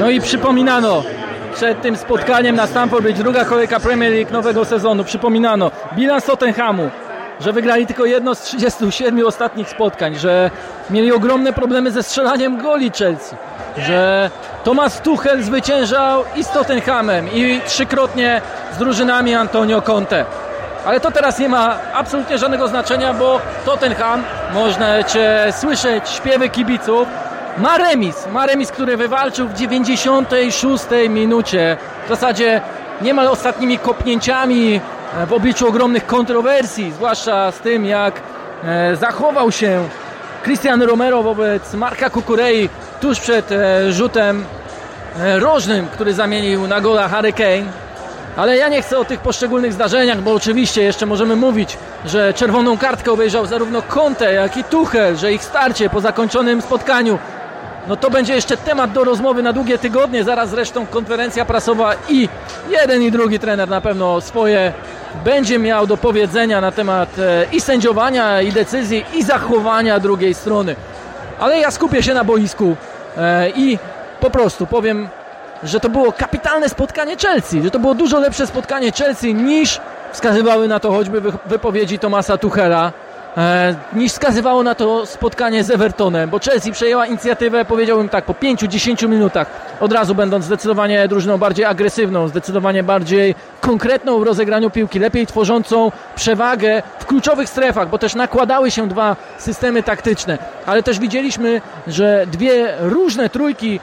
No i przypominano przed tym spotkaniem na Stamford Bridge, druga kolejka Premier League nowego sezonu, przypominano bilans Tottenhamu, że wygrali tylko jedno z 37 ostatnich spotkań, że mieli ogromne problemy ze strzelaniem goli Chelsea, że Thomas Tuchel zwyciężał i z Tottenhamem i trzykrotnie z drużynami Antonio Conte. Ale to teraz nie ma absolutnie żadnego znaczenia, bo Tottenham, można cię słyszeć, śpiewy kibiców, ma remis. Ma remis, który wywalczył w 96 minucie. W zasadzie niemal ostatnimi kopnięciami e, w obliczu ogromnych kontrowersji, zwłaszcza z tym, jak e, zachował się Cristiano Romero wobec Marka Kukurei tuż przed e, rzutem rożnym, który zamienił na gola Harry Kane. Ale ja nie chcę o tych poszczególnych zdarzeniach, bo oczywiście jeszcze możemy mówić, że czerwoną kartkę obejrzał zarówno Conte, jak i Tuchel, że ich starcie po zakończonym spotkaniu no to będzie jeszcze temat do rozmowy na długie tygodnie. Zaraz zresztą konferencja prasowa i jeden i drugi trener na pewno swoje będzie miał do powiedzenia na temat e, i sędziowania, i decyzji, i zachowania drugiej strony. Ale ja skupię się na boisku e, i po prostu powiem, że to było kapitalne spotkanie Chelsea, że to było dużo lepsze spotkanie Chelsea niż wskazywały na to choćby wypowiedzi Tomasa Tuchela. E, niż wskazywało na to spotkanie z Evertonem, bo Chelsea przejęła inicjatywę, powiedziałbym tak, po 5-10 minutach, od razu będąc zdecydowanie drużyną bardziej agresywną, zdecydowanie bardziej konkretną w rozegraniu piłki, lepiej tworzącą przewagę w kluczowych strefach, bo też nakładały się dwa systemy taktyczne, ale też widzieliśmy, że dwie różne trójki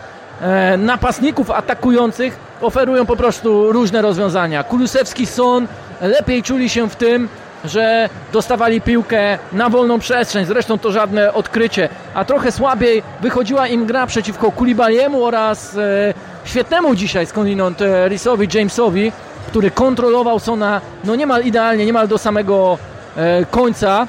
napastników atakujących oferują po prostu różne rozwiązania. Kulusewski, Son lepiej czuli się w tym, że dostawali piłkę na wolną przestrzeń, zresztą to żadne odkrycie, a trochę słabiej wychodziła im gra przeciwko Kulibaliemu oraz e, świetnemu dzisiaj skądinąd e, Jamesowi, który kontrolował Sona no niemal idealnie, niemal do samego e, końca.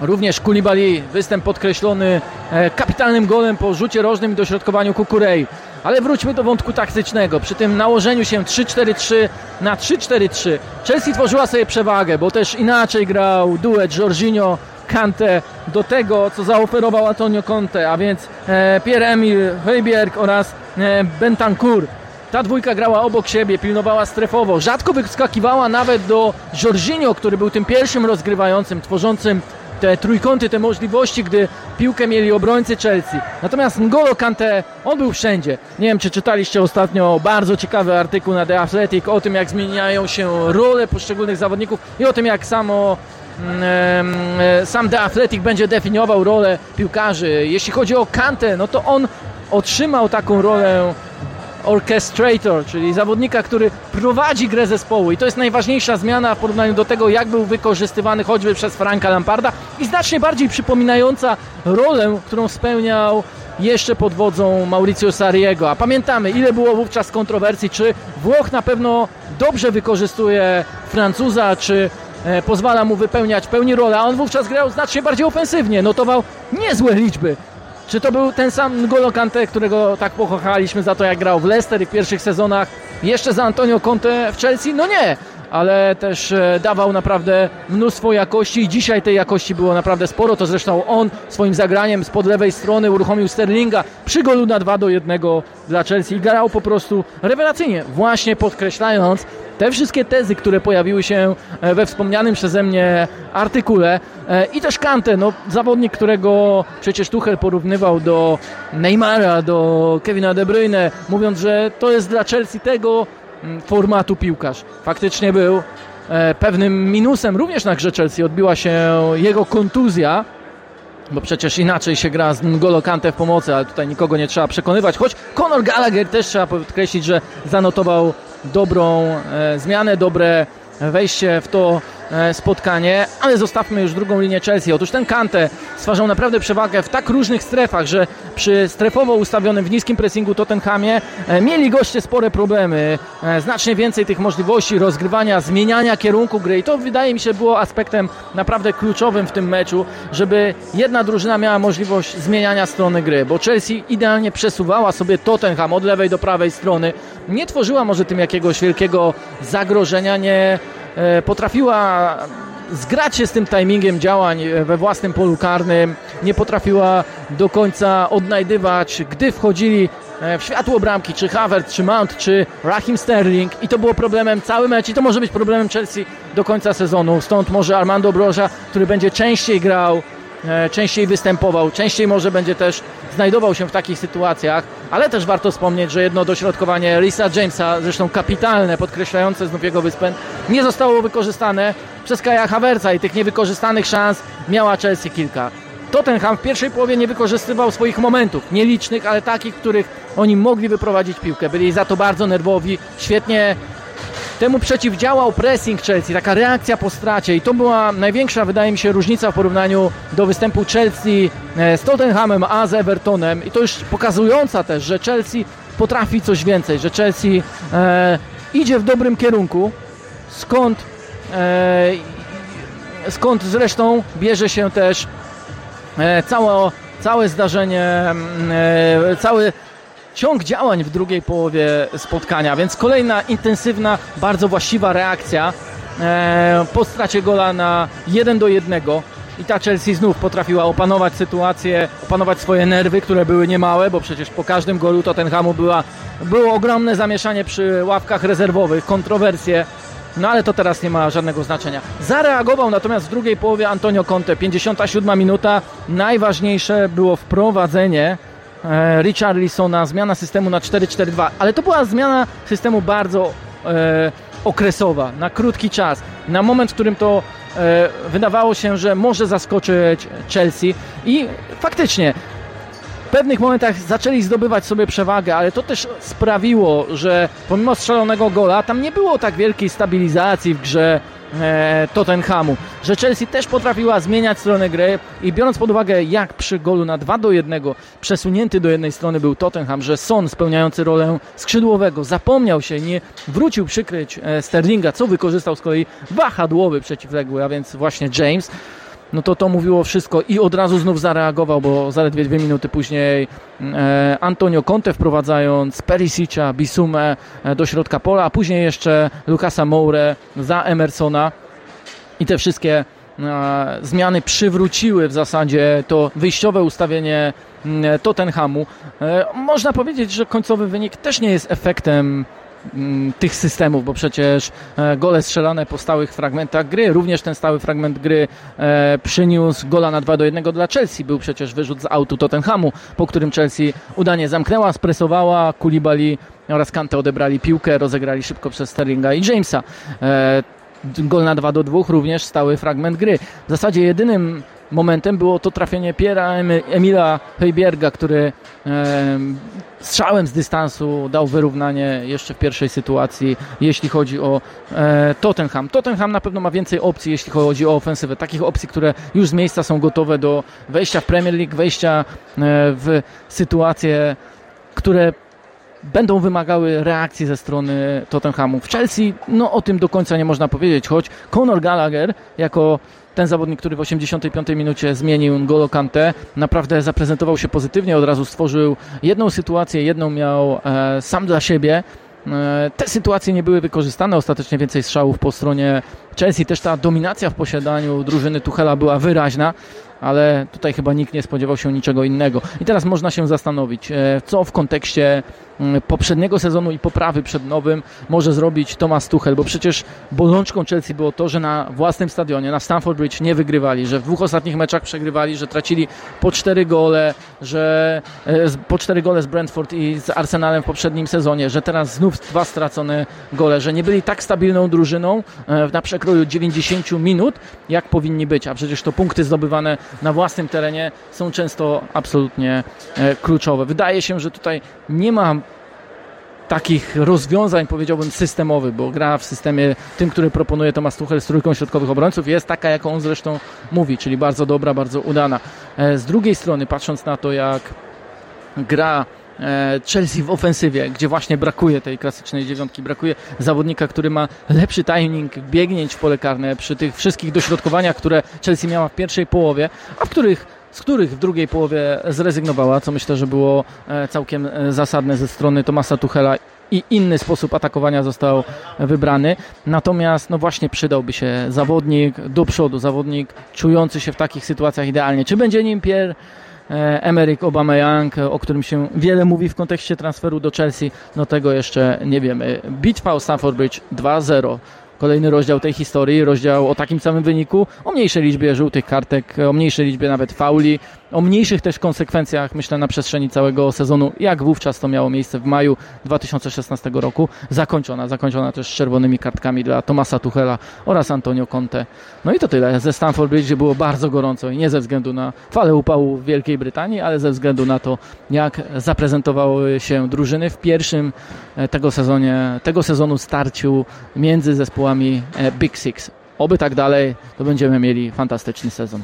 Również Kulibali, występ podkreślony e, kapitalnym golem po rzucie rożnym i dośrodkowaniu Kukurei. Ale wróćmy do wątku taktycznego. Przy tym nałożeniu się 3-4-3 na 3-4-3 Chelsea tworzyła sobie przewagę, bo też inaczej grał duet Jorginho Kante do tego, co zaoferował Antonio Conte, a więc e, Pierre-Emil Højbjerg oraz e, Bentancur. Ta dwójka grała obok siebie, pilnowała strefowo, rzadko wyskakiwała nawet do Jorginho, który był tym pierwszym rozgrywającym, tworzącym te trójkąty, te możliwości, gdy piłkę mieli obrońcy Chelsea. Natomiast N'Golo Kante, on był wszędzie. Nie wiem, czy czytaliście ostatnio bardzo ciekawy artykuł na The Athletic o tym, jak zmieniają się role poszczególnych zawodników i o tym, jak samo mm, e, sam The Athletic będzie definiował rolę piłkarzy. Jeśli chodzi o Kante, no to on otrzymał taką rolę orchestrator, czyli zawodnika, który prowadzi grę zespołu i to jest najważniejsza zmiana w porównaniu do tego, jak był wykorzystywany choćby przez Franka Lamparda i znacznie bardziej przypominająca rolę, którą spełniał jeszcze pod wodzą Mauricio Sariego. A pamiętamy, ile było wówczas kontrowersji, czy Włoch na pewno dobrze wykorzystuje Francuza, czy e, pozwala mu wypełniać pełni rolę, a on wówczas grał znacznie bardziej ofensywnie, notował niezłe liczby. Czy to był ten sam N'Golo Kante, którego tak pokochaliśmy za to, jak grał w Leicester w pierwszych sezonach, jeszcze za Antonio Conte w Chelsea? No nie, ale też e, dawał naprawdę mnóstwo jakości i dzisiaj tej jakości było naprawdę sporo. To zresztą on swoim zagraniem spod lewej strony uruchomił Sterlinga przy golu na 2 do 1 dla Chelsea i grał po prostu rewelacyjnie, właśnie podkreślając te wszystkie tezy, które pojawiły się e, we wspomnianym przeze mnie artykule e, i też Kante, no, zawodnik, którego przecież Tuchel porównywał do Neymara, do Kevina De Bruyne, mówiąc, że to jest dla Chelsea tego mm, formatu piłkarz. Faktycznie był e, pewnym minusem również na grze Chelsea. Odbiła się jego kontuzja, bo przecież inaczej się gra z N'Golo Kante w pomocy, ale tutaj nikogo nie trzeba przekonywać, choć Conor Gallagher też trzeba podkreślić, że zanotował dobrą e, zmianę, dobre wejście w to spotkanie, ale zostawmy już drugą linię Chelsea. Otóż ten Kante stwarzał naprawdę przewagę w tak różnych strefach, że przy strefowo ustawionym w niskim pressingu Tottenhamie e, mieli goście spore problemy. E, znacznie więcej tych możliwości rozgrywania, zmieniania kierunku gry i to wydaje mi się było aspektem naprawdę kluczowym w tym meczu, żeby jedna drużyna miała możliwość zmieniania strony gry, bo Chelsea idealnie przesuwała sobie Tottenham od lewej do prawej strony. Nie tworzyła może tym jakiegoś wielkiego zagrożenia, nie E, potrafiła zgrać się z tym timingiem działań we własnym polu karnym, nie potrafiła do końca odnajdywać, gdy wchodzili e, w światło bramki, czy Havertz, czy Mount, czy Raheem Sterling. I to było problemem cały mecz. I to może być problemem Chelsea do końca sezonu. Stąd może Armando Broża, który będzie częściej grał, e, częściej występował, częściej może będzie też znajdował się w takich sytuacjach, ale też warto wspomnieć, że jedno dośrodkowanie Lisa Jamesa, zresztą kapitalne, podkreślające znów jego wyspę, nie zostało wykorzystane przez Kaja Havertza i tych niewykorzystanych szans miała Chelsea kilka. Tottenham w pierwszej połowie nie wykorzystywał swoich momentów, nielicznych, ale takich, których oni mogli wyprowadzić piłkę. Byli za to bardzo nerwowi, świetnie temu przeciwdziałał pressing Chelsea, taka reakcja po stracie i to była największa, wydaje mi się, różnica w porównaniu do występu Chelsea e, z Tottenhamem, a z Evertonem. I to już pokazująca też, że Chelsea potrafi coś więcej, że Chelsea e, idzie w dobrym kierunku, skąd e, skąd zresztą bierze się też e, całe, całe zdarzenie, e, cały ciąg działań w drugiej połowie spotkania, więc kolejna intensywna, bardzo właściwa reakcja e, po stracie gola na 1 do 1 i ta Chelsea znów potrafiła opanować sytuację, opanować swoje nerwy, które były niemałe, bo przecież po każdym golu Tottenhamu była, było ogromne zamieszanie przy ławkach rezerwowych, kontrowersje, no ale to teraz nie ma żadnego znaczenia. Zareagował natomiast w drugiej połowie Antonio Conte, 57 minuta, najważniejsze było wprowadzenie E, Richarlisona, zmiana systemu na 4-4-2, ale to była zmiana systemu bardzo e, okresowa, na krótki czas, na moment, w którym to e, wydawało się, że może zaskoczyć Chelsea. I faktycznie w pewnych momentach zaczęli zdobywać sobie przewagę, ale to też sprawiło, że pomimo strzelonego gola tam nie było tak wielkiej stabilizacji w grze Tottenhamu, że Chelsea też potrafiła zmieniać stronę gry i biorąc pod uwagę jak przy golu na 2 do 1 przesunięty do jednej strony był Tottenham, że Son spełniający rolę skrzydłowego zapomniał się, nie wrócił przykryć e, Sterlinga, co wykorzystał z kolei wahadłowy przeciwległy, a więc właśnie James no to to mówiło wszystko i od razu znów zareagował, bo zaledwie dwie minuty później e, Antonio Conte wprowadzając Perisic'a, Bisumę e, do środka pola, a później jeszcze Lukasa Moure za Emersona i te wszystkie e, zmiany przywróciły w zasadzie to wyjściowe ustawienie Tottenhamu. Można powiedzieć, że końcowy wynik też nie jest efektem Mm, tych systemów, bo przecież e, gole strzelane po stałych fragmentach gry, również ten stały fragment gry e, przyniósł gola na 2 do 1 dla Chelsea. Był przecież wyrzut z autu Tottenhamu, po którym Chelsea udanie zamknęła, spresowała, Kulibali oraz Kante odebrali piłkę, rozegrali szybko przez Sterlinga i Jamesa. E, gol na 2 do 2 również stały fragment gry. W zasadzie jedynym momentem było to trafienie Piera Emila Hejbierga, który strzałem z dystansu dał wyrównanie jeszcze w pierwszej sytuacji, jeśli chodzi o e, Tottenham. Tottenham na pewno ma więcej opcji, jeśli chodzi o ofensywę. Takich opcji, które już z miejsca są gotowe do wejścia w Premier League, wejścia e, w sytuacje, które będą wymagały reakcji ze strony Tottenhamu. W Chelsea, no o tym do końca nie można powiedzieć, choć Conor Gallagher jako ten zawodnik, który w 85 minucie zmienił N'Golo Kante, naprawdę zaprezentował się pozytywnie, od razu stworzył jedną sytuację, jedną miał e, sam dla siebie. E, te sytuacje nie były wykorzystane, ostatecznie więcej strzałów po stronie Chelsea. Też ta dominacja w posiadaniu drużyny Tuchela była wyraźna ale tutaj chyba nikt nie spodziewał się niczego innego. I teraz można się zastanowić, e, co w kontekście mm, poprzedniego sezonu i poprawy przed nowym może zrobić Thomas Tuchel, bo przecież bolączką Chelsea było to, że na własnym stadionie, na Stamford Bridge nie wygrywali, że w dwóch ostatnich meczach przegrywali, że tracili po cztery gole, że e, po cztery gole z Brentford i z Arsenalem w poprzednim sezonie, że teraz znów dwa stracone gole, że nie byli tak stabilną drużyną e, na przekroju 90 minut, jak powinni być, a przecież to punkty zdobywane na własnym terenie są często absolutnie e, kluczowe. Wydaje się, że tutaj nie ma takich rozwiązań, powiedziałbym, systemowych, bo gra w systemie tym, który proponuje Tomasz Tuchel z trójką środkowych obrońców jest taka, jaką on zresztą mówi, czyli bardzo dobra, bardzo udana. E, z drugiej strony, patrząc na to, jak gra Chelsea w ofensywie, gdzie właśnie brakuje tej klasycznej dziewiątki, brakuje zawodnika, który ma lepszy timing biegnięć w pole karne przy tych wszystkich dośrodkowaniach, które Chelsea miała w pierwszej połowie, a w których z których w drugiej połowie zrezygnowała, co myślę, że było e, całkiem e, zasadne ze strony Tomasa Tuchela i inny sposób atakowania został wybrany. Natomiast no właśnie przydałby się zawodnik do przodu, zawodnik czujący się w takich sytuacjach idealnie. Czy będzie nim Pierre e, Emerick Aubameyang, o którym się wiele mówi w kontekście transferu do Chelsea, no tego jeszcze nie wiemy. Bitwa o Stamford Bridge 2-0 kolejny rozdział tej historii, rozdział o takim samym wyniku, o mniejszej liczbie żółtych kartek, o mniejszej liczbie nawet fauli, o mniejszych też konsekwencjach, myślę, na przestrzeni całego sezonu, jak wówczas to miało miejsce w maju 2016 roku. Zakończona, zakończona też czerwonymi kartkami dla Tomasa Tuchela oraz Antonio Conte. No i to tyle. Ze Stamford Bridge było bardzo gorąco i nie ze względu na falę upału w Wielkiej Brytanii, ale ze względu na to, jak zaprezentowały się drużyny w pierwszym e, tego sezonie, tego sezonu starciu między zespołami e, Big Six. Oby tak dalej, to będziemy mieli fantastyczny sezon.